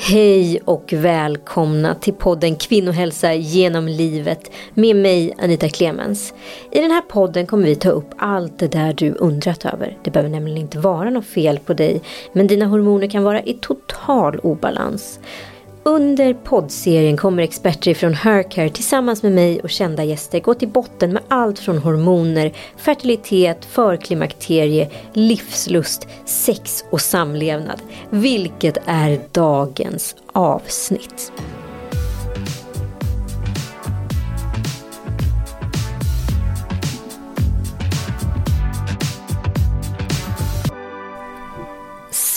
Hej och välkomna till podden Kvinnohälsa genom livet med mig Anita Clemens. I den här podden kommer vi ta upp allt det där du undrat över. Det behöver nämligen inte vara något fel på dig men dina hormoner kan vara i total obalans. Under poddserien kommer experter från Hercare tillsammans med mig och kända gäster gå till botten med allt från hormoner, fertilitet, förklimakterie, livslust, sex och samlevnad. Vilket är dagens avsnitt.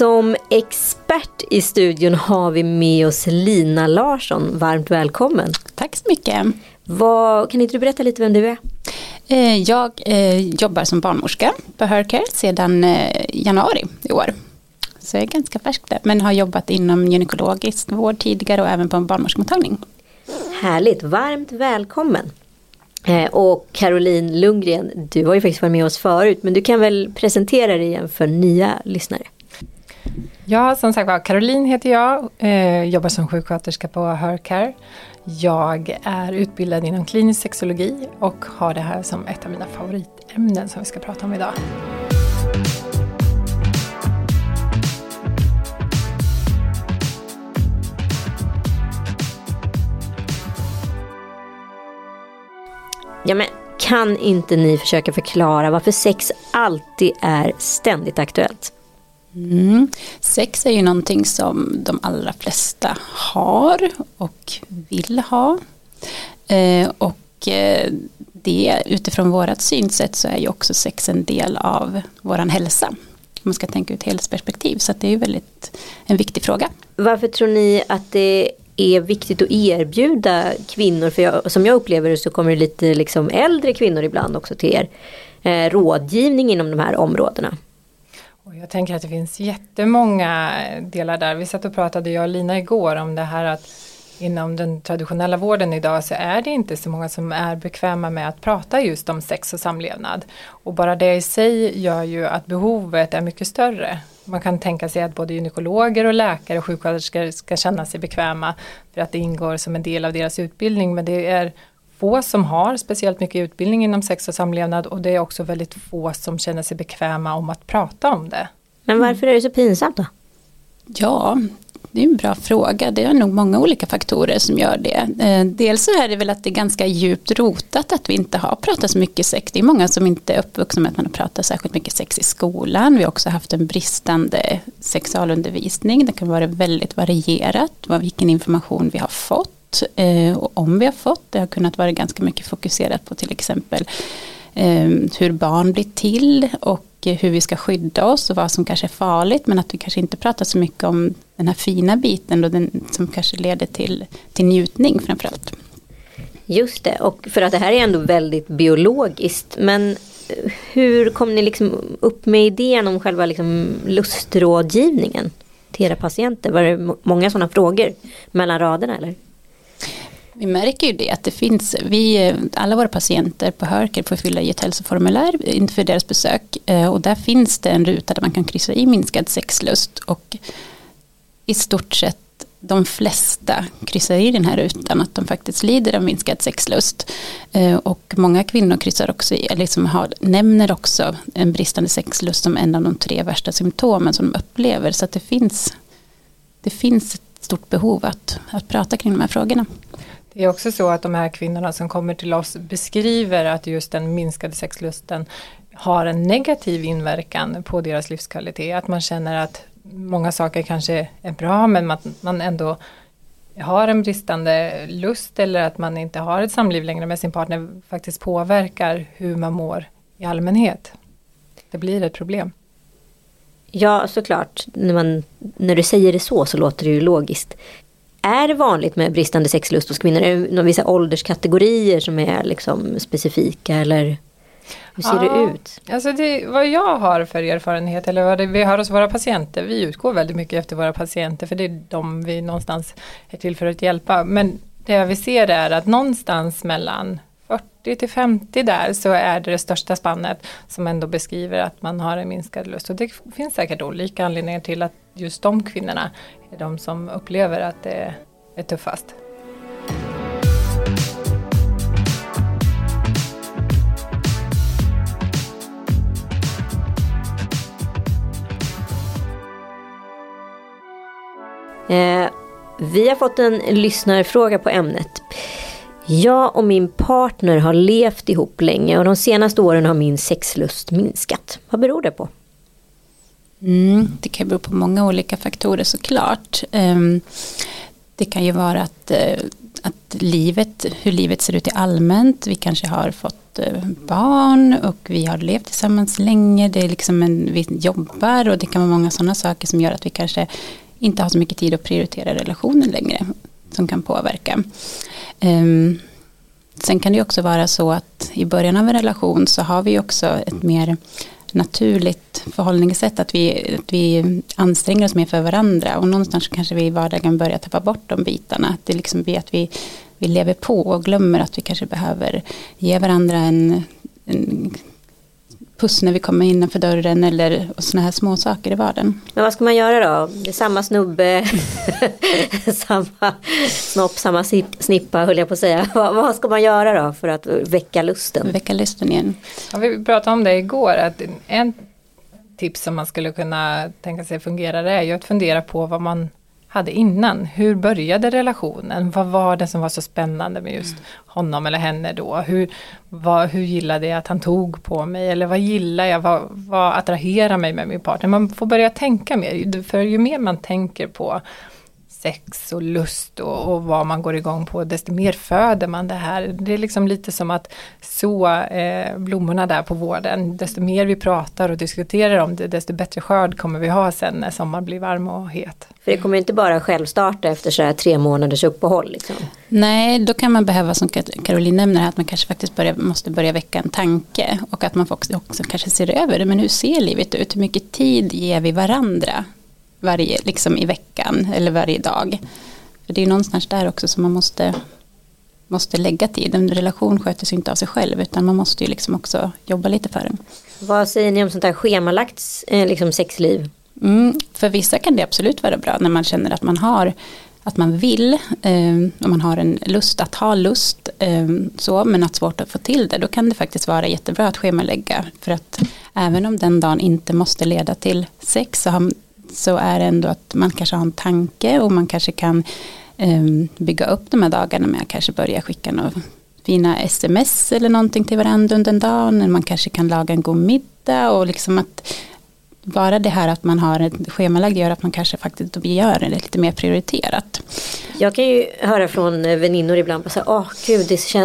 Som expert i studion har vi med oss Lina Larsson. Varmt välkommen. Tack så mycket. Vad, kan inte du berätta lite vem du är? Eh, jag eh, jobbar som barnmorska på Hercare sedan eh, januari i år. Så jag är ganska färsk där, men har jobbat inom gynekologisk vård tidigare och även på en barnmorskemottagning. Härligt, varmt välkommen. Och Caroline Lundgren, du har ju faktiskt varit med oss förut men du kan väl presentera dig igen för nya lyssnare. Ja, som sagt var, Caroline heter jag, eh, jobbar som sjuksköterska på Hercare. Jag är utbildad inom klinisk sexologi och har det här som ett av mina favoritämnen som vi ska prata om idag. Ja, men kan inte ni försöka förklara varför sex alltid är ständigt aktuellt? Mm. Sex är ju någonting som de allra flesta har och vill ha. Eh, och eh, det utifrån vårat synsätt så är ju också sex en del av våran hälsa. Om man ska tänka ut helhetsperspektiv så det är ju väldigt en viktig fråga. Varför tror ni att det är viktigt att erbjuda kvinnor, för jag, som jag upplever det så kommer det lite liksom äldre kvinnor ibland också till er, eh, rådgivning inom de här områdena? Och jag tänker att det finns jättemånga delar där. Vi satt och pratade, jag och Lina igår, om det här att inom den traditionella vården idag så är det inte så många som är bekväma med att prata just om sex och samlevnad. Och bara det i sig gör ju att behovet är mycket större. Man kan tänka sig att både gynekologer och läkare och sjuksköterskor ska känna sig bekväma för att det ingår som en del av deras utbildning. Men det är få som har speciellt mycket utbildning inom sex och samlevnad och det är också väldigt få som känner sig bekväma om att prata om det. Men varför är det så pinsamt då? Ja, det är en bra fråga. Det är nog många olika faktorer som gör det. Eh, dels så är det väl att det är ganska djupt rotat att vi inte har pratat så mycket sex. Det är många som inte är uppvuxna med att man har pratat särskilt mycket sex i skolan. Vi har också haft en bristande sexualundervisning. Det kan vara väldigt varierat vilken information vi har fått eh, och om vi har fått. Det har kunnat vara ganska mycket fokuserat på till exempel eh, hur barn blir till och hur vi ska skydda oss och vad som kanske är farligt men att vi kanske inte pratar så mycket om den här fina biten och den som kanske leder till, till njutning framförallt. Just det, och för att det här är ändå väldigt biologiskt men eh, hur kom ni liksom upp med idén om själva liksom lustrådgivningen till era patienter? Var det många sådana frågor mellan raderna eller? Vi märker ju det att det finns, vi, alla våra patienter på Hörker får fylla i ett hälsoformulär inför deras besök eh, och där finns det en ruta där man kan kryssa i minskad sexlust och i stort sett de flesta kryssar i den här rutan att de faktiskt lider av minskad sexlust. Eh, och många kvinnor kryssar också i, liksom har, nämner också en bristande sexlust som en av de tre värsta symptomen som de upplever. Så att det finns, det finns ett stort behov att, att prata kring de här frågorna. Det är också så att de här kvinnorna som kommer till oss beskriver att just den minskade sexlusten har en negativ inverkan på deras livskvalitet. Att man känner att många saker kanske är bra men att man ändå har en bristande lust eller att man inte har ett samliv längre med sin partner faktiskt påverkar hur man mår i allmänhet. Det blir ett problem. Ja, såklart. När, man, när du säger det så så låter det ju logiskt. Är det vanligt med bristande sexlust hos kvinnor? Är det vissa ålderskategorier som är liksom specifika eller hur ser ja, det ut? Alltså det, vad jag har för erfarenhet eller vad det, vi har hos våra patienter, vi utgår väldigt mycket efter våra patienter för det är de vi någonstans är till för att hjälpa. Men det vi ser är att någonstans mellan 40 till 50 där så är det det största spannet som ändå beskriver att man har en minskad lust. Och det finns säkert olika anledningar till att just de kvinnorna är de som upplever att det är tuffast. Eh, vi har fått en lyssnarfråga på ämnet. Jag och min partner har levt ihop länge och de senaste åren har min sexlust minskat. Vad beror det på? Mm, det kan bero på många olika faktorer såklart. Ehm, det kan ju vara att, eh, att livet, hur livet ser ut i allmänt. Vi kanske har fått eh, barn och vi har levt tillsammans länge. Det är liksom en, vi jobbar och det kan vara många sådana saker som gör att vi kanske inte har så mycket tid att prioritera relationen längre som kan påverka. Ehm, sen kan det också vara så att i början av en relation så har vi också ett mer naturligt förhållningssätt att vi, att vi anstränger oss mer för varandra och någonstans kanske vi i vardagen börjar tappa bort de bitarna. Att det liksom blir att vi, vi lever på och glömmer att vi kanske behöver ge varandra en, en puss när vi kommer innanför dörren eller sådana här små saker i vardagen. Men vad ska man göra då? Det är samma snubbe, samma snopp, samma snippa höll jag på att säga. Vad, vad, ska man göra då för att väcka lusten? Väcka lusten igen. Ja, vi pratade om det igår, att en tips som man skulle kunna tänka sig fungerar är ju att fundera på vad man hade innan. Hur började relationen? Vad var det som var så spännande med just honom eller henne då? Hur, vad, hur gillade jag att han tog på mig? Eller vad gillar jag? Vad, vad attraherar mig med min partner? Man får börja tänka mer. För ju mer man tänker på sex och lust och, och, vad man går igång på, desto mer föder man det här. Det är liksom lite som att så eh, blommorna där på vården. Desto mer vi pratar och diskuterar om det, desto bättre skörd kommer vi ha sen när sommaren blir varm och het. För det kommer inte bara självstarta efter så här tre månaders uppehåll. Liksom. Nej, då kan man behöva som Caroline nämner att man kanske faktiskt börja, måste börja väcka en tanke och att man också, också kanske ser över det. Men hur ser livet ut? Hur mycket tid ger vi varandra? Varje, liksom i veckan eller varje dag. För det är någonstans där också som man måste, måste lägga tid. En relation sköter sig inte av sig själv utan man måste ju liksom också jobba lite för den. Vad säger ni om sånt här schemalagt eh, liksom sexliv? Mm, för vissa kan det absolut vara bra när man känner att man har att man vill, eh, om man har en lust att ha lust, eh, så, men att svårt att få till det, då kan det faktiskt vara jättebra att schemalägga. För att även om den dagen inte måste leda till sex så har så är det ändå att man kanske har en tanke och man kanske kan um, bygga upp de här dagarna med att kanske börja skicka några fina sms eller någonting till varandra under dagen. Man kanske kan laga en god middag och liksom att bara det här att man har ett schemalagd gör att man kanske faktiskt gör det lite mer prioriterat. Jag kan ju höra från väninnor ibland att oh,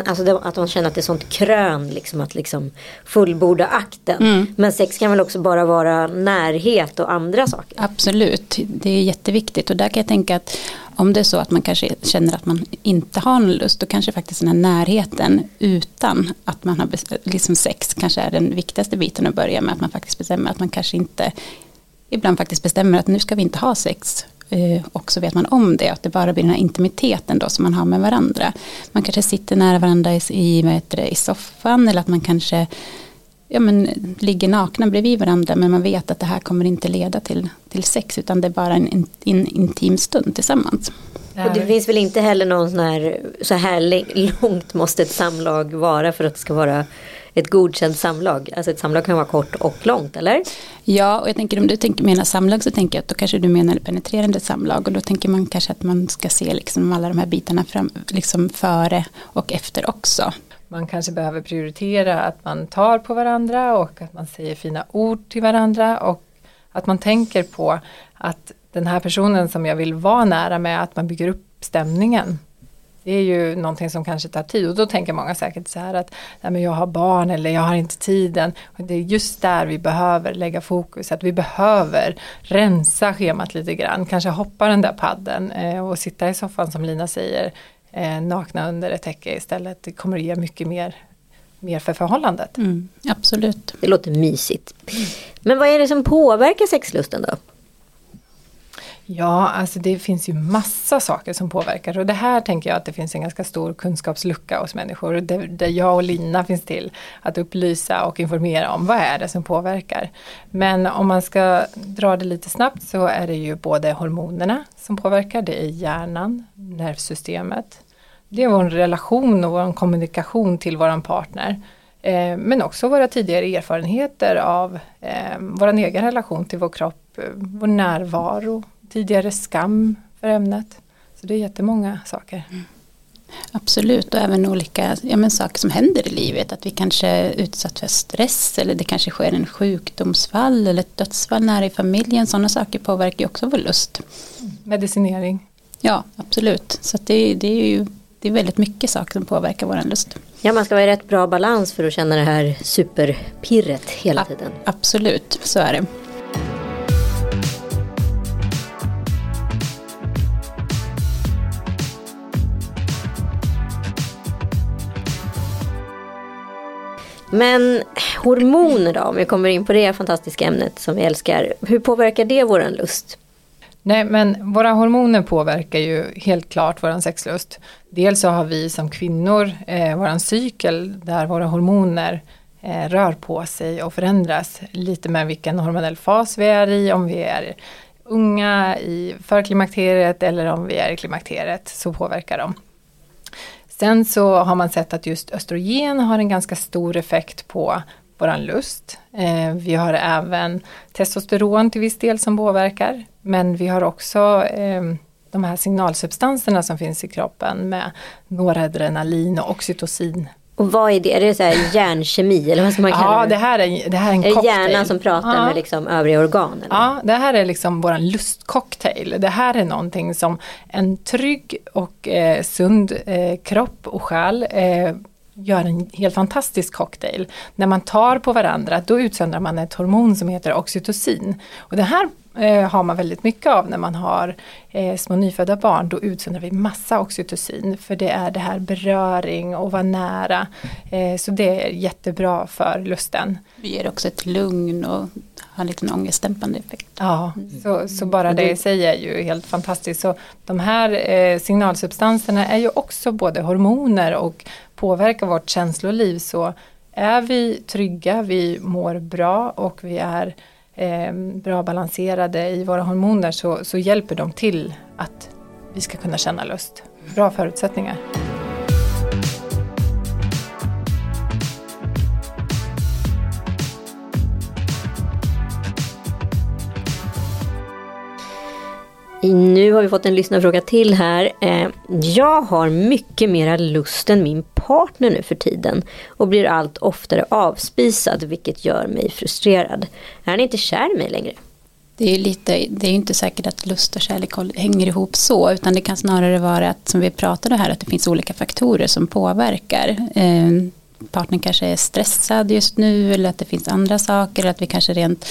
alltså att de känner att det är sånt krön liksom, att liksom fullborda akten. Mm. Men sex kan väl också bara vara närhet och andra saker? Absolut, det är jätteviktigt och där kan jag tänka att om det är så att man kanske känner att man inte har någon lust då kanske faktiskt den här närheten utan att man har liksom sex kanske är den viktigaste biten att börja med att man faktiskt bestämmer att man kanske inte ibland faktiskt bestämmer att nu ska vi inte ha sex eh, och så vet man om det, att det bara blir den här intimiteten då som man har med varandra. Man kanske sitter nära varandra i, i, det, i soffan eller att man kanske ja, men, ligger nakna bredvid varandra men man vet att det här kommer inte leda till, till sex utan det är bara en, en, en intim stund tillsammans. Och det finns väl inte heller någon sån här, så här långt måste ett samlag vara för att det ska vara ett godkänt samlag? Alltså ett samlag kan vara kort och långt, eller? Ja, och jag tänker om du tänker, menar samlag så tänker jag att då kanske du menar penetrerande samlag och då tänker man kanske att man ska se liksom alla de här bitarna fram, liksom före och efter också. Man kanske behöver prioritera att man tar på varandra och att man säger fina ord till varandra och att man tänker på att den här personen som jag vill vara nära med, att man bygger upp stämningen. Det är ju någonting som kanske tar tid och då tänker många säkert så här att nej men jag har barn eller jag har inte tiden. Och det är just där vi behöver lägga fokus, att vi behöver rensa schemat lite grann, kanske hoppa den där padden eh, och sitta i soffan som Lina säger eh, nakna under ett täcke istället. Det kommer att ge mycket mer, mer för förhållandet. Mm, absolut. Det låter mysigt. Men vad är det som påverkar sexlusten då? Ja, alltså det finns ju massa saker som påverkar. Och det här tänker jag att det finns en ganska stor kunskapslucka hos människor. Där, där jag och Lina finns till att upplysa och informera om. Vad är det som påverkar. Men om man ska dra det lite snabbt så är det ju både hormonerna som påverkar, det är hjärnan, nervsystemet, det är vår relation och vår kommunikation till våran partner. Eh, men också våra tidigare erfarenheter av eh, vår egen relation till vår kropp, eh, vår närvaro, tidigare skam för ämnet. Så det är jättemånga saker. Mm. Absolut och även olika ja, men saker som händer i livet. Att vi kanske är utsatt för stress eller det kanske sker en sjukdomsfall eller ett dödsfall nära i familjen. Sådana saker påverkar ju också vår lust. Medicinering. Ja absolut. Så det, det är ju det är väldigt mycket saker som påverkar vår lust. Ja, man ska vara i rätt bra balans för att känna det här superpirret hela tiden. absolut, så är det. Men hormoner då, om vi kommer in på det fantastiska ämnet som vi älskar. Hur påverkar det våran lust? Nej men våra hormoner påverkar ju helt klart våran sexlust. Dels så har vi som kvinnor eh, våran cykel där våra hormoner eh, rör på sig och förändras lite med vilken hormonell fas vi är i, om vi är unga i förklimakteriet eller om vi är i klimakteriet så påverkar de. Sen så har man sett att just östrogen har en ganska stor effekt på våran lust. Eh, vi har även testosteron till viss del som påverkar. Men vi har också eh, de här signalsubstanserna som finns i kroppen med noradrenalin och oxytocin och vad är det? Är det så här hjärnkemi eller vad ska man kalla ja, det? Det här är, det här är en är cocktail. hjärnan som pratar ja. med liksom övriga organ? Eller? Ja, det här är liksom våran lustcocktail. Det här är någonting som en trygg och eh, sund eh, kropp och själ eh, gör en helt fantastisk cocktail. När man tar på varandra då utsöndrar man ett hormon som heter oxytocin. Och det här eh, har man väldigt mycket av när man har eh, små nyfödda barn. Då utsöndrar vi massa oxytocin för det är det här beröring och vara nära. Eh, så det är jättebra för lusten. Det ger också ett lugn och har en liten ångestdämpande effekt. Ja, mm. så, så bara det i sig är ju helt fantastiskt. Så de här eh, signalsubstanserna är ju också både hormoner och påverkar vårt känsloliv. Så är vi trygga, vi mår bra och vi är eh, bra balanserade i våra hormoner så, så hjälper de till att vi ska kunna känna lust. Bra förutsättningar. Nu har vi fått en lyssnarfråga till här. Eh, jag har mycket mera lust än min partner nu för tiden och blir allt oftare avspisad vilket gör mig frustrerad. Är han inte kär i mig längre? Det är, lite, det är inte säkert att lust och kärlek hänger ihop så utan det kan snarare vara att som vi pratade här att det finns olika faktorer som påverkar. Eh, partnern kanske är stressad just nu eller att det finns andra saker eller att vi kanske rent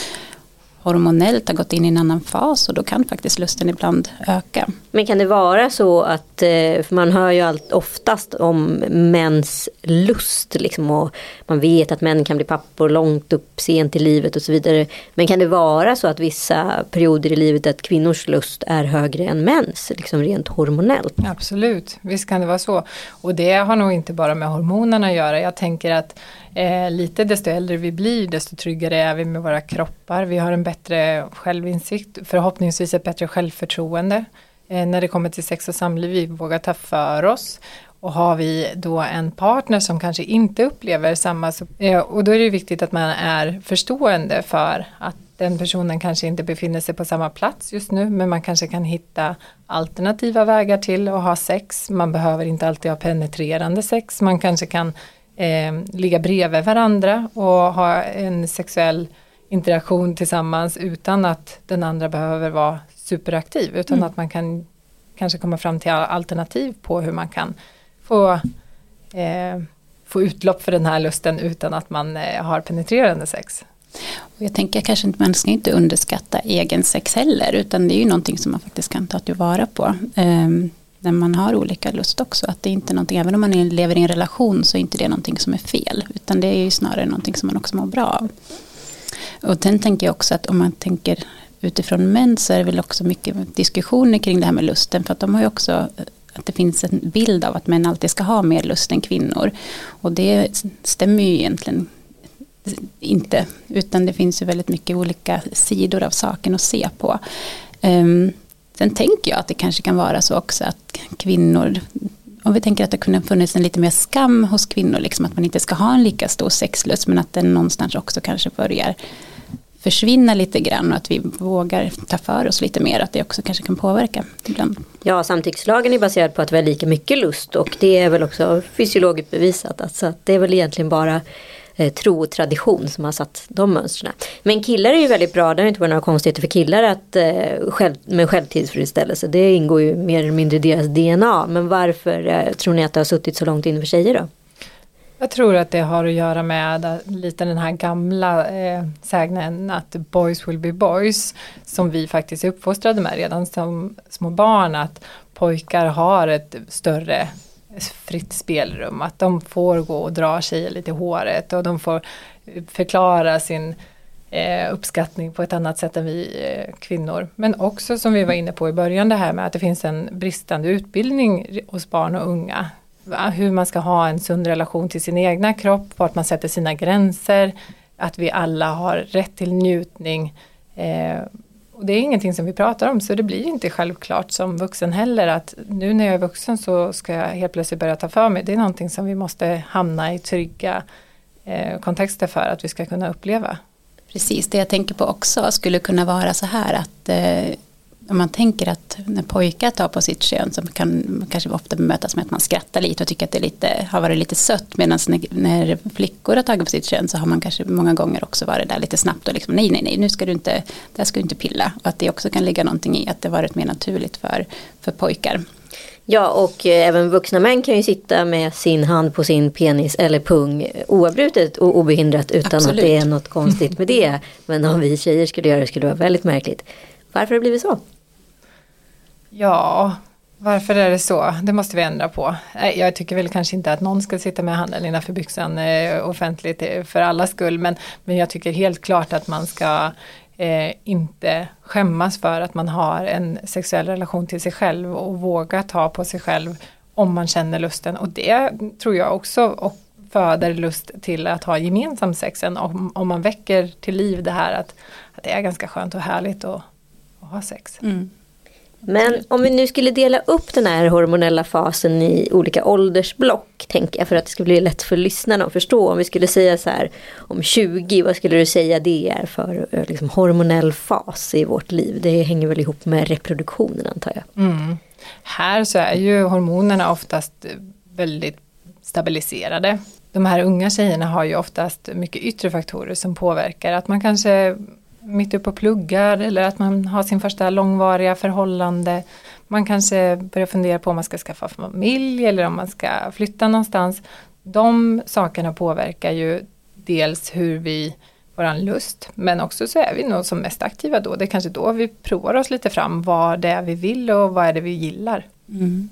hormonellt har gått in i en annan fas och då kan faktiskt lusten ibland öka. Men kan det vara så att, eh, för man hör ju allt oftast om mäns lust liksom och man vet att män kan bli pappor långt upp sent i livet och så vidare. Men kan det vara så att vissa perioder i livet att kvinnors lust är högre än mäns, liksom rent hormonellt? Absolut, visst kan det vara så. Och det har nog inte bara med hormonerna att göra. Jag tänker att eh, lite desto äldre vi blir desto tryggare är vi med våra kroppar. Vi har en bättre självinsikt, förhoppningsvis ett bättre självförtroende eh, när det kommer till sex och samliv. Vi vågar ta för oss. Och har vi då en partner som kanske inte upplever samma, eh, och då är det viktigt att man är förstående för att den personen kanske inte befinner sig på samma plats just nu men man kanske kan hitta alternativa vägar till att ha sex. Man behöver inte alltid ha penetrerande sex. Man kanske kan eh, ligga bredvid varandra och ha en sexuell interaktion tillsammans utan att den andra behöver vara superaktiv utan mm. att man kan kanske komma fram till alternativ på hur man kan få, eh, få utlopp för den här lusten utan att man eh, har penetrerande sex. Och jag tänker kanske inte man ska inte underskatta egen sex heller utan det är ju någonting som man faktiskt kan ta tillvara på. Um, när man har olika lust också. Att det är inte någonting, även om man lever i en relation så är inte det någonting som är fel. Utan det är ju snarare någonting som man också mår bra av. Och sen tänker jag också att om man tänker utifrån män så är det väl också mycket diskussioner kring det här med lusten. För att de har ju också att det finns en bild av att män alltid ska ha mer lust än kvinnor. Och det stämmer ju egentligen inte. Utan det finns ju väldigt mycket olika sidor av saken att se på. Um, sen tänker jag att det kanske kan vara så också att kvinnor om vi tänker att det kunde funnits en lite mer skam hos kvinnor, liksom att man inte ska ha en lika stor sexlust, men att den någonstans också kanske börjar försvinna lite grann och att vi vågar ta för oss lite mer, att det också kanske kan påverka ibland. Ja, samtyckslagen är baserad på att vi har lika mycket lust och det är väl också fysiologiskt bevisat. Alltså att det är väl egentligen bara eh, tro och tradition som har satt de mönstren. Men killar är ju väldigt bra, det har inte varit några konstigheter för killar att, eh, själv, med självtillfredsställelse. Det ingår ju mer eller mindre i deras DNA. Men varför eh, tror ni att det har suttit så långt inne för tjejer då? Jag tror att det har att göra med lite den här gamla eh, sägnen att boys will be boys som vi faktiskt är uppfostrade med redan som små barn att pojkar har ett större fritt spelrum, att de får gå och dra tjejer lite i håret och de får förklara sin eh, uppskattning på ett annat sätt än vi eh, kvinnor. Men också som vi var inne på i början det här med att det finns en bristande utbildning hos barn och unga hur man ska ha en sund relation till sin egna kropp, vart man sätter sina gränser, att vi alla har rätt till njutning. Eh, och det är ingenting som vi pratar om så det blir inte självklart som vuxen heller att nu när jag är vuxen så ska jag helt plötsligt börja ta för mig. Det är någonting som vi måste hamna i trygga eh, kontexter för att vi ska kunna uppleva. Precis, det jag tänker på också skulle kunna vara så här att eh, om man tänker att när pojkar tar på sitt kön så kan man kanske ofta bemötas med att man skrattar lite och tycker att det lite, har varit lite sött. Medan när, när, flickor har tagit på sitt kön så har man kanske många gånger också varit där lite snabbt och liksom nej nej nej nu ska du inte, där ska du inte pilla. Och att det också kan ligga någonting i att det varit mer naturligt för, för pojkar. Ja och eh, även vuxna män kan ju sitta med sin hand på sin penis eller pung oavbrutet och obehindrat utan Absolut. att det är något konstigt med det. Men om vi tjejer skulle göra det skulle det vara väldigt märkligt. Varför har det blivit så? Ja, varför är det så? Det måste vi ändra på. Jag tycker väl kanske inte att någon ska sitta med handen innanför byxan eh, offentligt eh, för alla skull. Men, men jag tycker helt klart att man ska eh, inte skämmas för att man har en sexuell relation till sig själv och våga ta på sig själv om man känner lusten. Och det tror jag också och föder lust till att ha gemensam sexen. Om, om man väcker till liv det här att, att det är ganska skönt och härligt att, att ha sex. Mm. Men om vi nu skulle dela upp den här hormonella fasen i olika åldersblock, tänker jag, för att det ska bli lätt för lyssnarna att förstå. Om vi skulle säga så här, om 20, vad skulle du säga det är för eh, liksom, hormonell fas i vårt liv? Det hänger väl ihop med reproduktionen antar jag. Mm. Här så är ju hormonerna oftast väldigt stabiliserade. De här unga tjejerna har ju oftast mycket yttre faktorer som påverkar. Att man kanske mitt uppe och pluggar eller att man har sin första långvariga förhållande. Man kanske börjar fundera på om man ska skaffa familj eller om man ska flytta någonstans. De sakerna påverkar ju dels hur vi våran lust men också så är vi nog som mest aktiva då. Det är kanske då vi provar oss lite fram vad det är vi vill och vad är det vi gillar. Mm.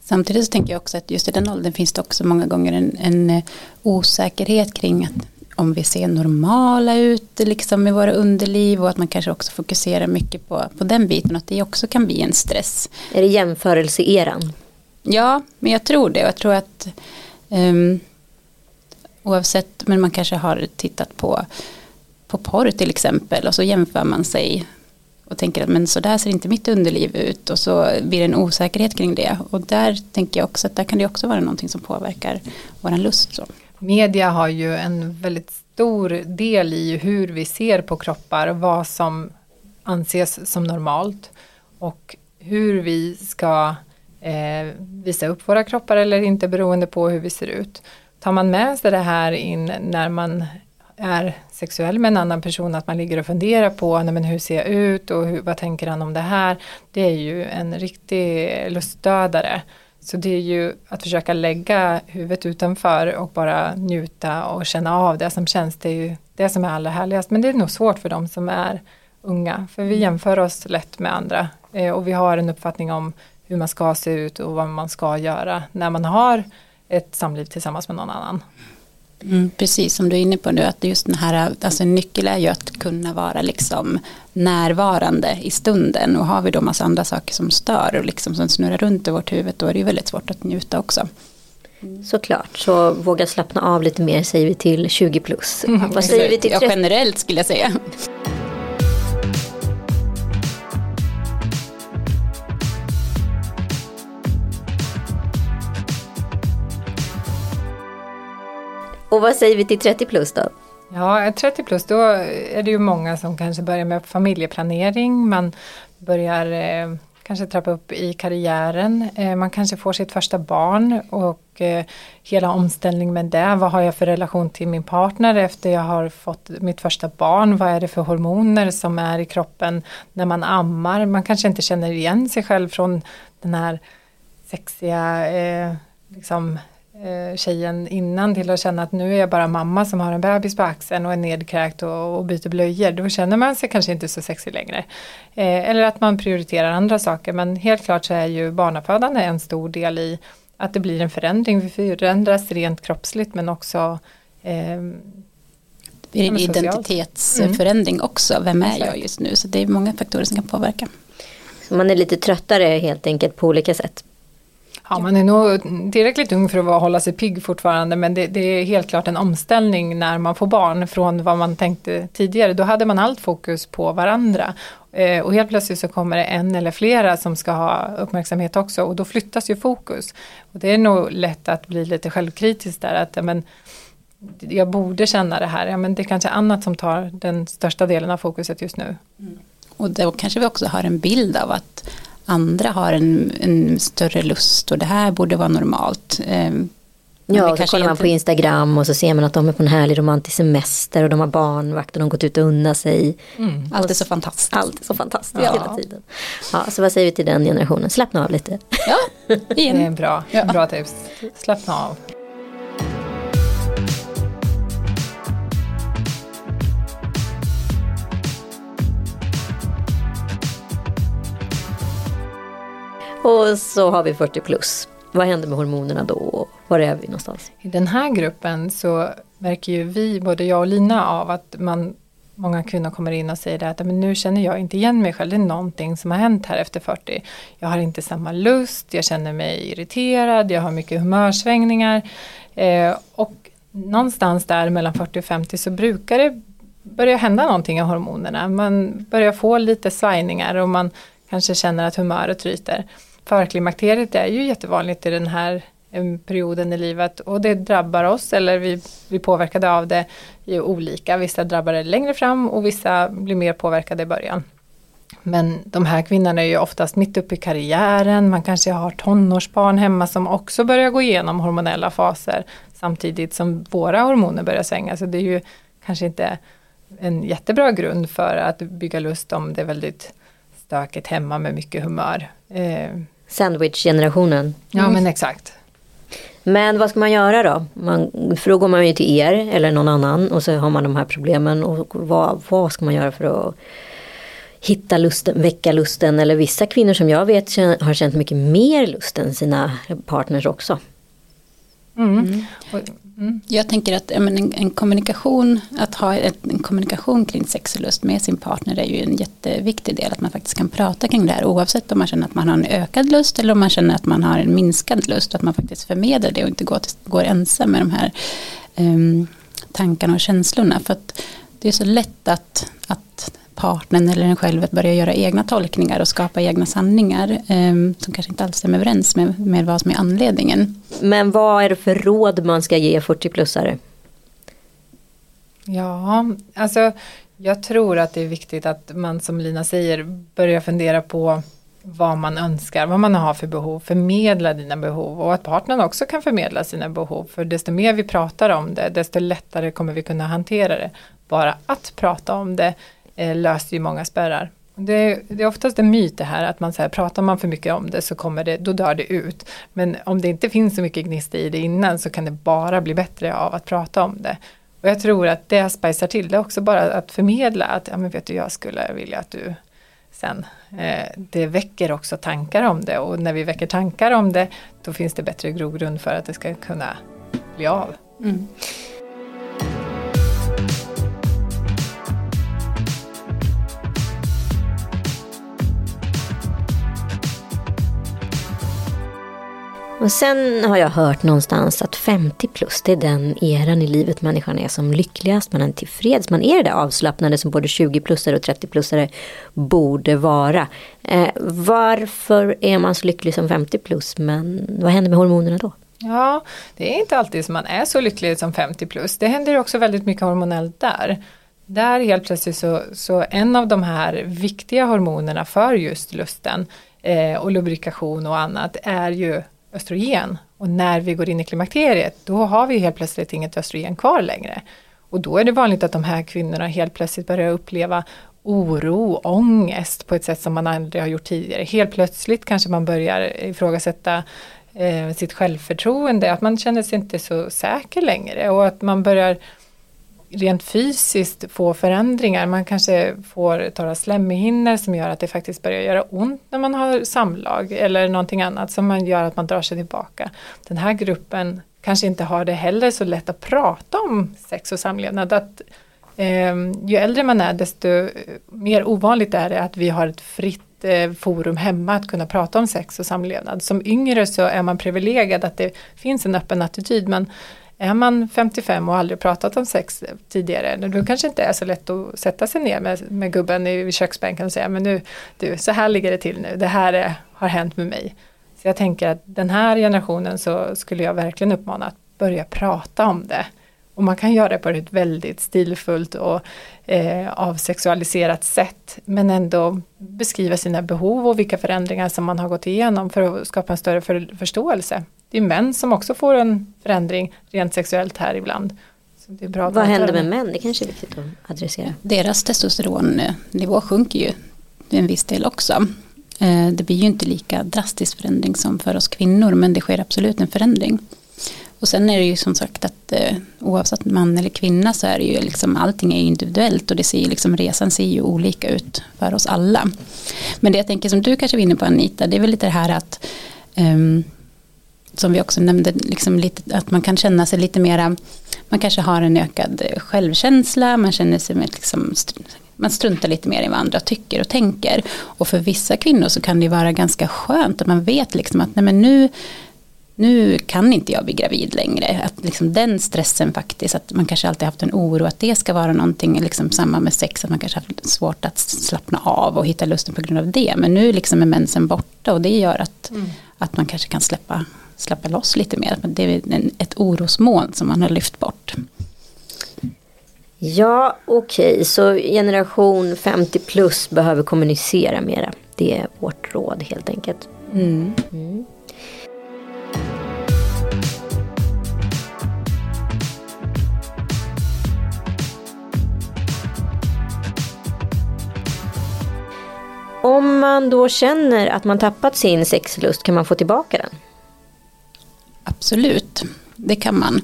Samtidigt så tänker jag också att just i den åldern finns det också många gånger en, en eh, osäkerhet kring att om vi ser normala ut liksom i våra underliv och att man kanske också fokuserar mycket på, på den biten och att det också kan bli en stress. Är det jämförelseeran? Ja, men jag tror det och jag tror att um, oavsett, men man kanske har tittat på, på porr till exempel och så jämför man sig och tänker att men så där ser inte mitt underliv ut och så blir det en osäkerhet kring det och där tänker jag också att där kan det också vara någonting som påverkar våran lust. Så media har ju en väldigt stor del i hur vi ser på kroppar, vad som anses som normalt och hur vi ska eh, visa upp våra kroppar eller inte beroende på hur vi ser ut. Tar man med sig det här in när man är sexuell med en annan person, att man ligger och funderar på nej men hur ser jag ut och hur, vad tänker han om det här. Det är ju en riktig lustdödare. Så det är ju att försöka lägga huvudet utanför och bara njuta och känna av det som känns. Det är ju det som är allra härligast. Men det är nog svårt för de som är unga. För vi jämför oss lätt med andra. Eh, och vi har en uppfattning om hur man ska se ut och vad man ska göra när man har ett samliv tillsammans med någon annan. Mm, precis som du är inne på nu att just den här, alltså en nyckel är ju att kunna vara liksom närvarande i stunden och har vi då massa andra saker som stör och liksom som snurrar runt i vårt huvud då är det ju väldigt svårt att njuta också. Såklart, så våga slappna av lite mer säger vi till 20 plus. Mm, Vad säger vi till 30? Ja, generellt skulle jag säga. Och vad säger vi till 30 plus då? Ja, 30 plus då är det ju många som kanske börjar med familjeplanering. Man börjar eh, kanske trappa upp i karriären. Eh, man kanske får sitt första barn och eh, hela omställningen med det. Vad har jag för relation till min partner efter jag har fått mitt första barn? Vad är det för hormoner som är i kroppen när man ammar? Man kanske inte känner igen sig själv från den här sexiga eh, liksom, tjejen innan till att känna att nu är jag bara mamma som har en bebis på axeln och är nedkräkt och, och byter blöjor. Då känner man sig kanske inte så sexig längre. Eh, eller att man prioriterar andra saker men helt klart så är ju barnafödande en stor del i att det blir en förändring. Vi förändras rent kroppsligt men också eh, det är en identitetsförändring mm. också. Vem är jag just nu? Så det är många faktorer som kan påverka. Så man är lite tröttare helt enkelt på olika sätt. Ja, man är nog tillräckligt ung för att hålla sig pigg fortfarande men det, det, är helt klart en omställning när man får barn från vad man tänkte tidigare. Då hade man allt fokus på varandra eh, och helt plötsligt så kommer det en eller flera som ska ha uppmärksamhet också och då flyttas ju fokus. Och det är nog lätt att bli lite självkritisk där att men, jag borde känna det här, ja, men det är kanske annat som tar den största delen av fokuset just nu. Mm. Och då kanske vi också har en bild av att andra har en, en större lust och det här borde vara normalt. Eh, ja, och så kollar man på Instagram och så ser man att de är på en härlig romantisk semester och de har barnvakt och de har gått ut och unnat sig. Mm. Allt är så fantastiskt. Allt är så fantastiskt ja. hela tiden. Ja, så vad säger vi till den generationen? Slappna av lite. Ja, det är bra, ja. bra tips. Slappna av. Och så har vi 40 plus. Vad händer med hormonerna då? Var är vi någonstans? I den här gruppen så märker ju vi, både jag och Lina, av att man Många kvinnor kommer in och säger att men nu känner jag inte igen mig själv, det är någonting som har hänt här efter 40. Jag har inte samma lust, jag känner mig irriterad, jag har mycket humörsvängningar. Eh, och någonstans där mellan 40 och 50 så brukar det börja hända någonting i hormonerna. Man börjar få lite svajningar och man kanske känner att humöret ryter förklimakteriet är ju jättevanligt i den här perioden i livet och det drabbar oss eller vi blir påverkade av det i olika. Vissa drabbar det längre fram och vissa blir mer påverkade i början. Men de här kvinnorna är ju oftast mitt uppe i karriären, man kanske har tonårsbarn hemma som också börjar gå igenom hormonella faser samtidigt som våra hormoner börjar svänga. Så det är ju kanske inte en jättebra grund för att bygga lust om det är väldigt stökigt hemma med mycket humör. Eh, Sandwich-generationen. Ja mm. men exakt. Men vad ska man göra då? Man, för då går man ju till er eller någon annan och så har man de här problemen. Och vad, vad ska man göra för att hitta lusten, väcka lusten? Eller vissa kvinnor som jag vet har känt mycket mer lust än sina partners också. Mm. Mm. Mm. Jag tänker att en, en, kommunikation, att ha en kommunikation kring sex och lust med sin partner är ju en jätteviktig del. Att man faktiskt kan prata kring det här oavsett om man känner att man har en ökad lust eller om man känner att man har en minskad lust. Att man faktiskt förmedlar det och inte går, går ensam med de här um, tankarna och känslorna. För att det är så lätt att, att partnern eller en själv att börja göra egna tolkningar och skapa egna sanningar eh, som kanske inte alls stämmer överens med, med vad som är anledningen. Men vad är det för råd man ska ge 40-plussare? Ja, alltså jag tror att det är viktigt att man som Lina säger börjar fundera på vad man önskar, vad man har för behov, förmedla dina behov och att partnern också kan förmedla sina behov. För desto mer vi pratar om det, desto lättare kommer vi kunna hantera det. Bara att prata om det eh, löser ju många spärrar. Det, det, är oftast en myt det här att man säger pratar man för mycket om det så kommer det, då dör det ut. Men om det inte finns så mycket gnista i det innan så kan det bara bli bättre av att prata om det. Och jag tror att det spicar till det också bara att förmedla att, ja men vet du jag skulle vilja att du sen. Eh, det väcker också tankar om det och när vi väcker tankar om det då finns det bättre grogrund för att det ska kunna bli av. Mm. Och sen har jag hört någonstans att 50 plus det är den eran i livet människan är som lyckligast. Man är tillfreds, man är det avslappnade som både 20-plussare och 30-plussare borde vara. Eh, varför är man så lycklig som 50 plus men vad händer med hormonerna då? Ja, det är inte alltid som man är så lycklig som 50 plus. Det händer också väldigt mycket hormonellt där. Där helt plötsligt så, så en av de här viktiga hormonerna för just lusten eh, och lubrikation och annat är ju östrogen. Och när vi går in i klimakteriet då har vi helt plötsligt inget östrogen kvar längre. Och då är det vanligt att de här kvinnorna helt plötsligt börjar uppleva oro, ångest på ett sätt som man aldrig har gjort tidigare. Helt plötsligt kanske man börjar ifrågasätta eh, sitt självförtroende, att man känner sig inte så säker längre och att man börjar rent fysiskt få förändringar. Man kanske får torra slemhinnor som gör att det faktiskt börjar göra ont när man har samlag eller någonting annat som man gör att man drar sig tillbaka. Den här gruppen kanske inte har det heller så lätt att prata om sex och samlevnad. Att, eh, ju äldre man är desto eh, mer ovanligt är det att vi har ett fritt eh, forum hemma att kunna prata om sex och samlevnad. Som yngre så är man privilegierad att det finns en öppen attityd men är man 55 och aldrig pratat om sex tidigare, då kanske inte är så lätt att sätta sig ner med, med gubben i köksbänken och säga men nu, du, så här ligger det till nu, det här är, har hänt med mig. Så jag tänker att den här generationen så skulle jag verkligen uppmana att börja prata om det. Och man kan göra det på ett väldigt stilfullt och eh, avsexualiserat sätt. Men ändå beskriva sina behov och vilka förändringar som man har gått igenom för att skapa en större för, förståelse. Det är män som också får en förändring rent sexuellt här ibland. Vad händer med män? Det kanske är viktigt att adressera. Deras testosteronnivå sjunker ju en viss del också. Eh, det blir ju inte lika drastisk förändring som för oss kvinnor men det sker absolut en förändring. Och sen är det ju som sagt att eh, oavsett man eller kvinna så är det ju liksom allting är individuellt och det ser ju liksom resan ser ju olika ut för oss alla. Men det jag tänker som du kanske var inne på Anita det är väl lite det här att um, som vi också nämnde, liksom lite, att man kan känna sig lite mera, man kanske har en ökad självkänsla, man känner sig med liksom, man struntar lite mer i vad andra tycker och tänker. Och för vissa kvinnor så kan det vara ganska skönt att man vet liksom att nej men nu, nu kan inte jag bli gravid längre. Att liksom den stressen faktiskt, att man kanske alltid haft en oro att det ska vara någonting, liksom samma med sex, att man kanske haft svårt att slappna av och hitta lusten på grund av det. Men nu liksom är mensen borta och det gör att, mm. att man kanske kan släppa släppa loss lite mer. Det är ett orosmoln som man har lyft bort. Ja, okej, okay. så generation 50 plus behöver kommunicera mera. Det är vårt råd helt enkelt. Mm. Mm. Om man då känner att man tappat sin sexlust, kan man få tillbaka den? Absolut, det kan man.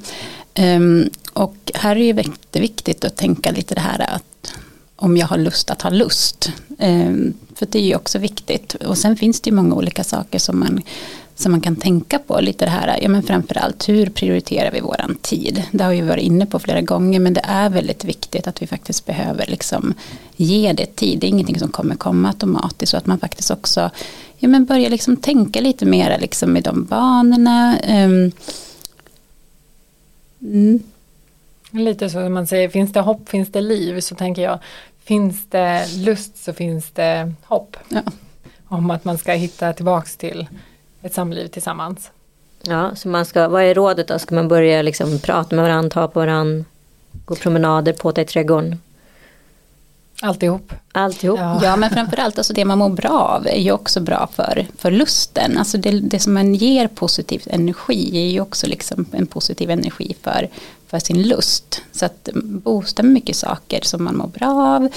Um, och här är det jätteviktigt att tänka lite det här att om jag har lust att ha lust. Um, för det är ju också viktigt. Och sen finns det ju många olika saker som man, som man kan tänka på. Lite det här, ja men framförallt hur prioriterar vi våran tid? Det har vi varit inne på flera gånger men det är väldigt viktigt att vi faktiskt behöver liksom ge det tid. Det är ingenting som kommer komma automatiskt. Så att man faktiskt också ja, men börja liksom tänka lite mer liksom i de banorna. Um, mm. Lite så man säger, finns det hopp finns det liv så tänker jag, finns det lust så finns det hopp. Ja. Om att man ska hitta tillbaks till ett samliv tillsammans. Ja, så man ska, vad är rådet då? Ska man börja liksom prata med varandra, ta på varandra, gå promenader, påta i trädgården? Alltihop. Alltihop. Ja. ja men framförallt alltså det man mår bra av är ju också bra för, för lusten. Alltså det, det som man ger positiv energi är ju också liksom en positiv energi för, för sin lust. Så att boosta med mycket saker som man mår bra av.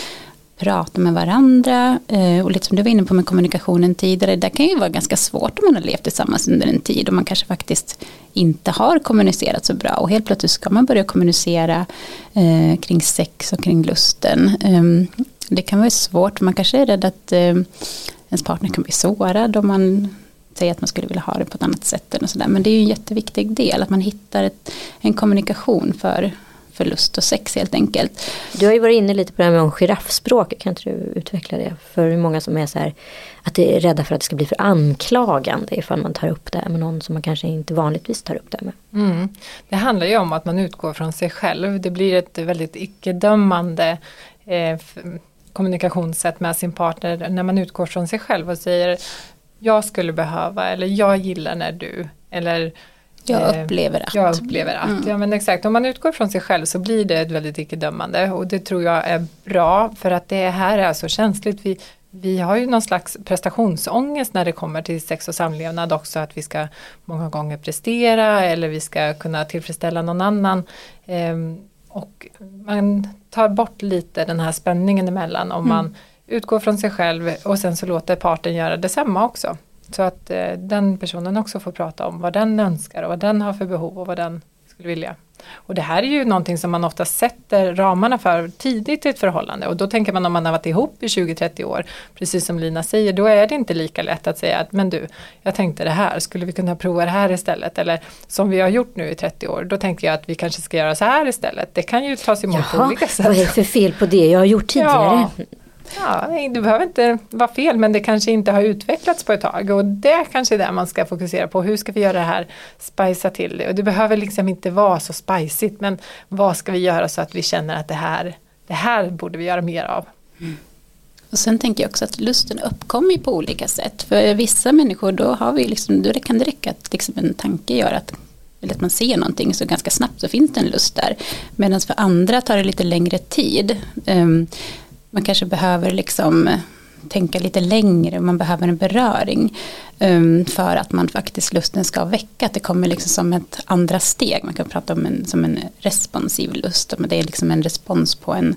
Prata med varandra eh, och lite som du var inne på med kommunikationen tidigare. Det kan ju vara ganska svårt om man har levt tillsammans under en tid och man kanske faktiskt inte har kommunicerat så bra och helt plötsligt ska man börja kommunicera eh, kring sex och kring lusten. Ehm, det kan vara svårt, man kanske är rädd att eh, ens partner kan bli sårad om man säger att man skulle vilja ha det på ett annat sätt. Och så där. Men det är ju en jätteviktig del att man hittar ett, en kommunikation för, för lust och sex helt enkelt. Du har ju varit inne lite på det här med giraffspråk, kan inte du utveckla det? För många som är så här, att det är rädda för att det ska bli för anklagande ifall man tar upp det med någon som man kanske inte vanligtvis tar upp det med. Mm. Det handlar ju om att man utgår från sig själv. Det blir ett väldigt icke-dömande eh, kommunikationssätt med sin partner när man utgår från sig själv och säger jag skulle behöva eller jag gillar när du eller jag eh, upplever att. Jag upplever att. Mm. Ja men exakt, om man utgår från sig själv så blir det ett väldigt icke-dömande och det tror jag är bra för att det här är så känsligt. Vi, vi har ju någon slags prestationsångest när det kommer till sex och samlevnad också att vi ska många gånger prestera eller vi ska kunna tillfredsställa någon annan. Ehm, och man tar bort lite den här spänningen emellan om mm. man utgår från sig själv och sen så låter parten göra detsamma också. Så att eh, den personen också får prata om vad den önskar och vad den har för behov och vad den skulle vilja. Och det här är ju någonting som man ofta sätter ramarna för tidigt i ett förhållande och då tänker man om man har varit ihop i 20-30 år, precis som Lina säger, då är det inte lika lätt att säga att men du, jag tänkte det här, skulle vi kunna prova det här istället? Eller som vi har gjort nu i 30 år, då tänkte jag att vi kanske ska göra så här istället. Det kan ju tas emot Jaha, på olika sätt. Vad är det för fel på det jag har gjort tidigare? Ja. Ja, det behöver inte vara fel men det kanske inte har utvecklats på ett tag och det kanske är det man ska fokusera på. Hur ska vi göra det här, spicea till det och det behöver liksom inte vara så spicigt men vad ska vi göra så att vi känner att det här, det här borde vi göra mer av. Mm. Och sen tänker jag också att lusten uppkommer på olika sätt. För vissa människor då, har vi liksom, då kan det räcka att liksom en tanke gör att eller att man ser någonting så ganska snabbt så finns det en lust där. Medan för andra tar det lite längre tid. Ehm, man kanske behöver liksom eh, tänka lite längre, man behöver en beröring um, för att man faktiskt lusten ska väcka, att det kommer liksom som ett andra steg, man kan prata om en, som en responsiv lust, men det är liksom en respons på en,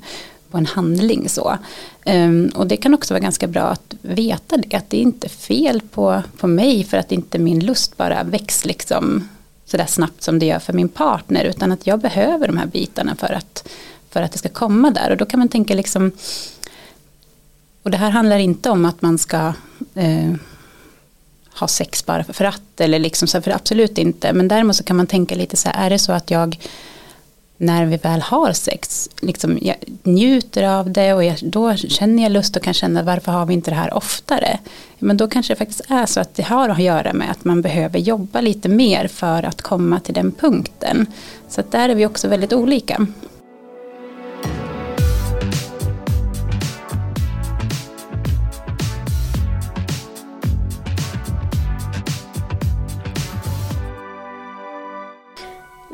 på en handling så. Um, och det kan också vara ganska bra att veta det, att det är inte fel på, på mig för att inte min lust bara väcks liksom sådär snabbt som det gör för min partner, utan att jag behöver de här bitarna för att för att det ska komma där. Och då kan man tänka liksom, och det här handlar inte om att man ska eh, ha sex bara för att, eller liksom så, för absolut inte. Men däremot så kan man tänka lite så här, är det så att jag när vi väl har sex, liksom, jag njuter av det och jag, då känner jag lust och kan känna varför har vi inte det här oftare. Men då kanske det faktiskt är så att det har att göra med att man behöver jobba lite mer för att komma till den punkten. Så att där är vi också väldigt olika.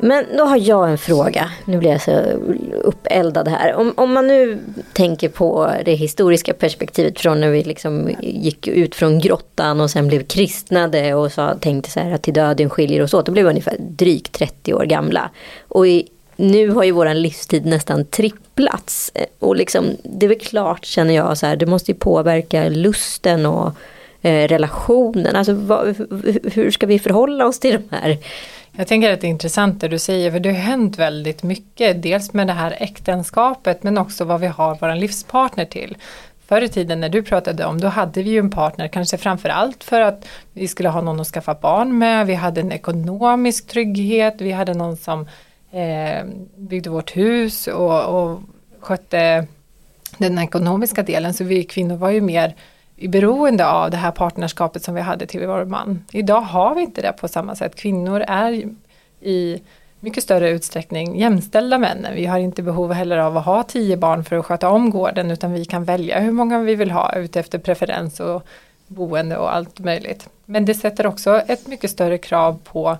Men då har jag en fråga. Nu blir jag så uppeldad här. Om, om man nu tänker på det historiska perspektivet från när vi liksom gick ut från grottan och sen blev kristnade och sa, tänkte så här att till döden skiljer oss åt. Då blev vi ungefär drygt 30 år gamla. Och i, nu har ju våran livstid nästan tripplats. Och liksom, det är väl klart känner jag så här, det måste ju påverka lusten och eh, relationen. Alltså vad, hur ska vi förhålla oss till de här jag tänker att det är intressant det du säger för det har hänt väldigt mycket. Dels med det här äktenskapet men också vad vi har vår livspartner till. Förr i tiden när du pratade om, då hade vi ju en partner, kanske framförallt för att vi skulle ha någon att skaffa barn med, vi hade en ekonomisk trygghet, vi hade någon som eh, byggde vårt hus och, och skötte den ekonomiska delen, så vi kvinnor var ju mer beroende av det här partnerskapet som vi hade till vår man. Idag har vi inte det på samma sätt. Kvinnor är i mycket större utsträckning jämställda männen. Vi har inte behov heller av att ha tio barn för att sköta om gården utan vi kan välja hur många vi vill ha utefter preferens och boende och allt möjligt. Men det sätter också ett mycket större krav på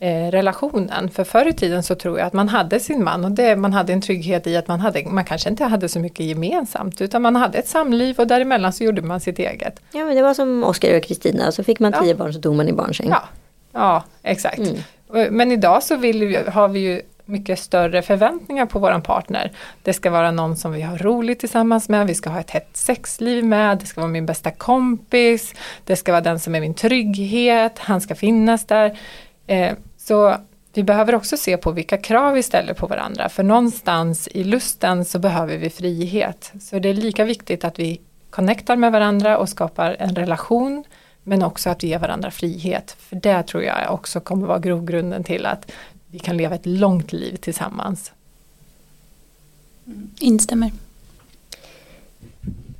eh, relationen. För förr i tiden så tror jag att man hade sin man och det, man hade en trygghet i att man, hade, man kanske inte hade så mycket gemensamt utan man hade ett samliv och däremellan så gjorde man sitt eget. Ja men det var som Oskar och Kristina, så fick man tio ja. barn så tog man i barnsäng. Ja, ja exakt. Mm. Men idag så vi, har vi ju mycket större förväntningar på våran partner. Det ska vara någon som vi har roligt tillsammans med, vi ska ha ett hett sexliv med, det ska vara min bästa kompis, det ska vara den som är min trygghet, han ska finnas där. Eh, så vi behöver också se på vilka krav vi ställer på varandra, för någonstans i lusten så behöver vi frihet. Så det är lika viktigt att vi connectar med varandra och skapar en relation, men också att vi ger varandra frihet. För det tror jag också kommer vara grogrunden till att vi kan leva ett långt liv tillsammans. Instämmer.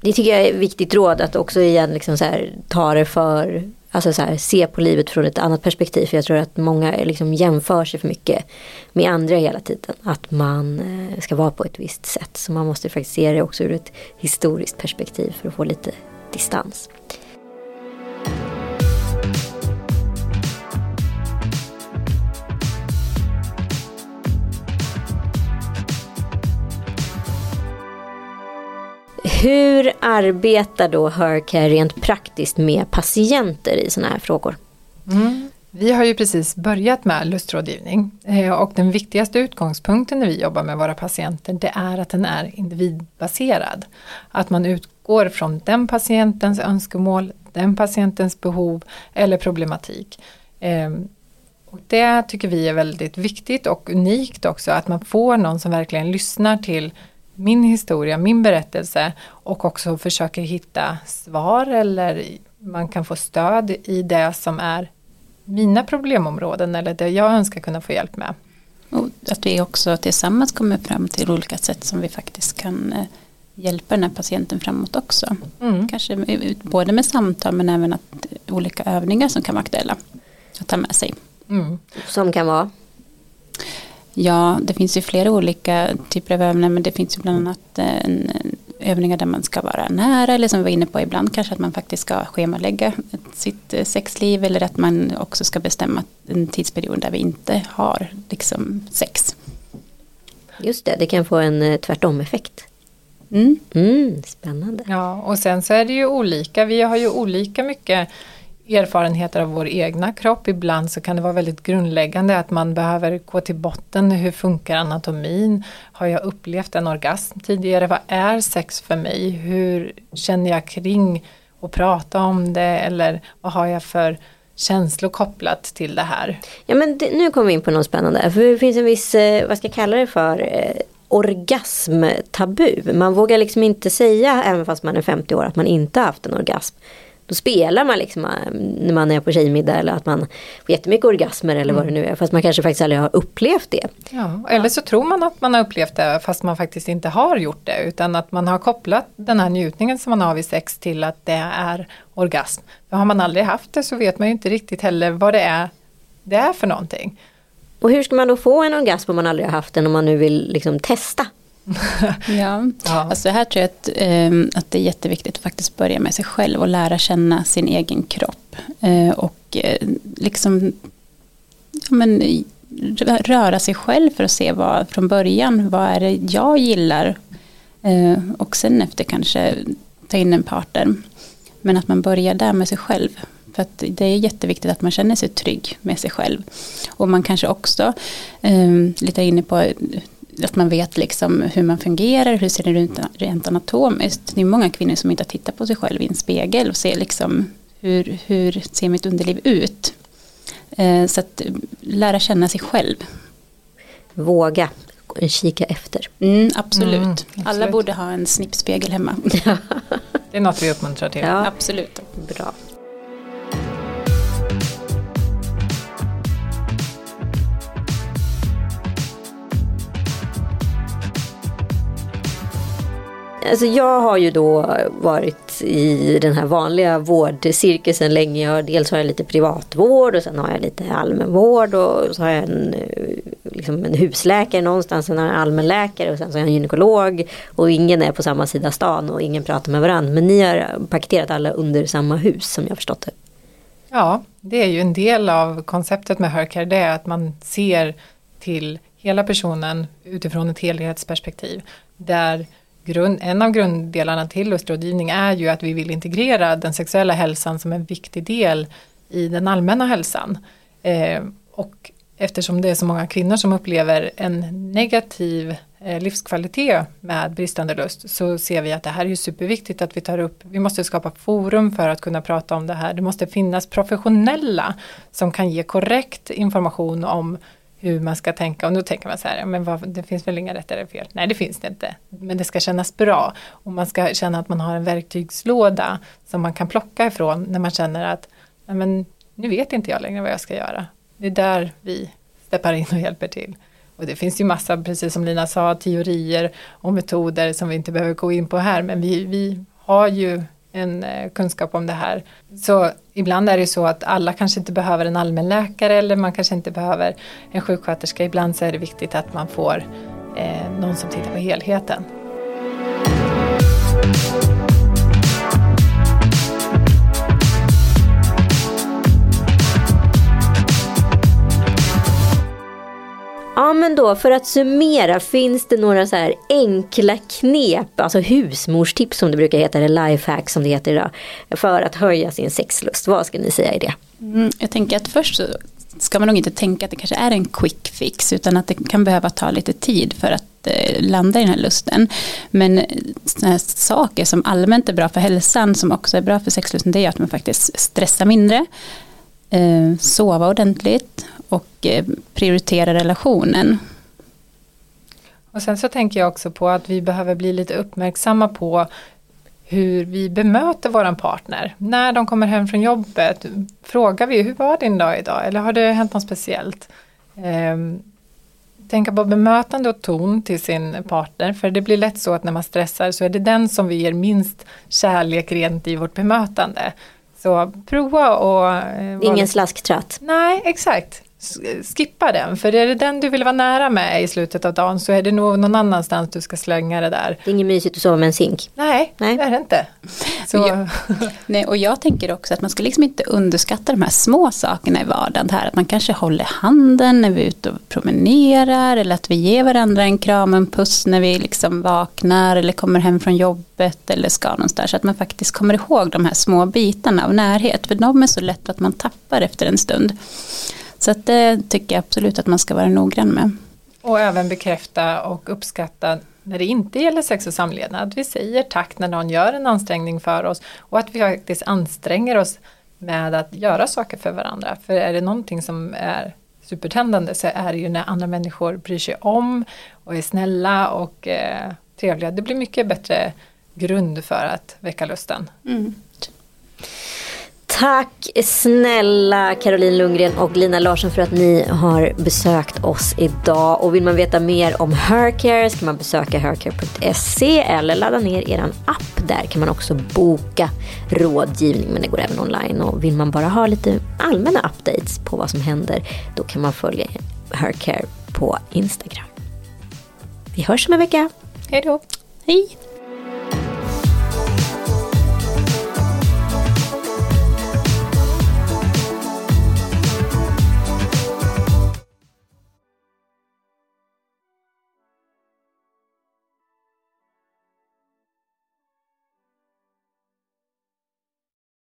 Det tycker jag är ett viktigt råd att också igen liksom så här, ta det för, alltså så här, se på livet från ett annat perspektiv. För jag tror att många liksom jämför sig för mycket med andra hela tiden. Att man eh, ska vara på ett visst sätt. Så man måste faktiskt se det också ur ett historiskt perspektiv för att få lite distans. Hur arbetar då Hercare rent praktiskt med patienter i sådana här frågor? Mm. Vi har ju precis börjat med lustrådgivning eh, och den viktigaste utgångspunkten när vi jobbar med våra patienter det är att den är individbaserad. Att man utgår från den patientens önskemål, den patientens behov eller problematik. Ehm, och det tycker vi är väldigt viktigt och unikt också att man får någon som verkligen lyssnar till min historia, min berättelse och också försöker hitta svar eller man kan få stöd i det som är mina problemområden eller det jag önskar kunna få hjälp med. Och att vi också tillsammans kommer fram till olika sätt som vi faktiskt kan eh, hjälpa den här patienten framåt också. Mm. Kanske både med samtal men även att olika övningar som kan vara aktuella att ta med sig. Mm. Som kan vara? Ja, det finns ju flera olika typer av övningar men det finns ju bland annat eh, en, övningar där man ska vara nära eller som vi var inne på ibland kanske att man faktiskt ska schemalägga sitt eh, sexliv eller att man också ska bestämma en tidsperiod där vi inte har liksom sex. Just det, det kan få en eh, tvärtom effekt. Mm. Mm, spännande. Ja, och sen så är det ju olika. Vi har ju olika mycket erfarenheter av vår egna kropp. Ibland så kan det vara väldigt grundläggande att man behöver gå till botten. Hur funkar anatomin? Har jag upplevt en orgasm tidigare? Vad är sex för mig? Hur känner jag kring att prata om det? Eller vad har jag för känslor kopplat till det här? Ja men det, nu kommer vi in på något spännande. För det finns en viss, eh, vad ska jag kalla det för? Eh, orgasmtabu. Man vågar liksom inte säga, även fast man är 50 år, att man inte haft en orgasm då spelar man liksom eh, när man är på tjejmiddag eller att man får jättemycket orgasmer eller vad det nu är. Fast man kanske faktiskt aldrig har upplevt det. Ja, eller så tror man att man har upplevt det fast man faktiskt inte har gjort det. Utan att man har kopplat den här njutningen som man har vid sex till att det är orgasm. För har man aldrig haft det så vet man ju inte riktigt heller vad det är, det är för någonting. Och hur ska man då få en orgasm om man aldrig har haft den om man nu vill liksom testa? ja, ja. Alltså här tror jag att, um, att det är jätteviktigt att faktiskt börja med sig själv och lära känna sin egen kropp. Uh, och uh, liksom ja, men, röra sig själv för att se vad från början, vad är det jag gillar? Uh, och sen efter kanske ta in en partner. Men att man börjar där med sig själv. För att det är jätteviktigt att man känner sig trygg med sig själv. Och man kanske också, um, lite inne på att man vet liksom hur man fungerar, hur ser det ut rent anatomiskt. Det är många kvinnor som inte har tittat på sig själv i en spegel och ser liksom hur, hur ser mitt underliv ut. Eh, så att lära känna sig själv. Våga kika efter. Mm, absolut. Mm, absolut. Alla borde ha en snippspegel hemma. det är något vi uppmuntrar till. Ja, absolut. Bra. Alltså jag har ju då varit i den här vanliga vårdcirkusen länge. Jag, dels har jag lite privatvård och sen har jag lite allmänvård och så har jag en, eh, liksom en husläkare någonstans, sen har jag en allmänläkare och sen så har jag en gynekolog. Och ingen är på samma sida stan och ingen pratar med varandra. Men ni har paketerat alla under samma hus som jag förstått det. Ja, det är ju en del av konceptet med Hercare, det är att man ser till hela personen utifrån ett helhetsperspektiv. Där grund, en av grunddelarna till lustrådgivning är ju att vi vill integrera den sexuella hälsan som en viktig del i den allmänna hälsan. Eh, och eftersom det är så många kvinnor som upplever en negativ eh, livskvalitet med bristande lust så ser vi att det här är superviktigt att vi tar upp, vi måste skapa forum för att kunna prata om det här. Det måste finnas professionella som kan ge korrekt information om hur man ska tänka. Och nu tänker man så här, men vad, det finns väl inga rätt eller fel? Nej, det finns det inte. Men det ska kännas bra. Och man ska känna att man har en verktygslåda som man kan plocka ifrån när man känner att men, nu vet inte jag längre vad jag ska göra. Det är där vi steppar in och hjälper till. Och det finns ju massa, precis som Lina sa, teorier och metoder som vi inte behöver gå in på här, men vi, vi har ju en eh, kunskap om det här. Så ibland är det så att alla kanske inte behöver en allmänläkare eller man kanske inte behöver en sjuksköterska. Ibland så är det viktigt att man får eh, någon som tittar på helheten. Ja men då för att summera, finns det några så här enkla knep, alltså husmorstips som det brukar heta, eller lifehack som det heter idag, för att höja sin sexlust? Vad ska ni säga i det? Mm, jag tänker att först så ska man nog inte tänka att det kanske är en quick fix utan att det kan behöva ta lite tid för att eh, landa i den här lusten. Men eh, sådana här saker som allmänt är bra för hälsan som också är bra för sexlusten det är att man faktiskt stressar mindre, eh, sova ordentligt och eh, prioritera relationen. Och sen så tänker jag också på att vi behöver bli lite uppmärksamma på hur vi bemöter våran partner. När de kommer hem från jobbet frågar vi hur var din dag idag eller har det hänt något speciellt? Ehm, tänka på bemötande och ton till sin partner för det blir lätt så att när man stressar så är det den som vi ger minst kärlek rent i vårt bemötande. Så prova och... Eh, Ingen slasktratt. Nej, exakt skippa den. För är det den du vill vara nära med i slutet av dagen så är det nog någon annanstans du ska slänga det där. Det är inget mysigt att sova med en zink. Nej, Nej. det är det inte. Så. Jag, nej, och jag tänker också att man ska liksom inte underskatta de här små sakerna i vardagen. Här, att man kanske håller handen när vi är ute och promenerar eller att vi ger varandra en kram och en puss när vi liksom vaknar eller kommer hem från jobbet eller ska någonstans. Så att man faktiskt kommer ihåg de här små bitarna av närhet. För de är så lätt att man tappar efter en stund. Så att det tycker jag absolut att man ska vara noggrann med. Och även bekräfta och uppskatta när det inte gäller sex och samlevnad. Att vi säger tack när någon gör en ansträngning för oss och att vi faktiskt anstränger oss med att göra saker för varandra. För är det någonting som är supertändande så är det ju när andra människor bryr sig om och är snälla och eh, trevliga. Det blir mycket bättre grund för att väcka lusten. Mm. Tack snälla Caroline Lundgren och Lina Larsson för att ni har besökt oss idag. Och vill man veta mer om Hercare ska man besöka hercare.se eller ladda ner er app. Där kan man också boka rådgivning men det går även online. Och vill man bara ha lite allmänna updates på vad som händer då kan man följa Hercare på Instagram. Vi hörs om en vecka. Hej då. Hej.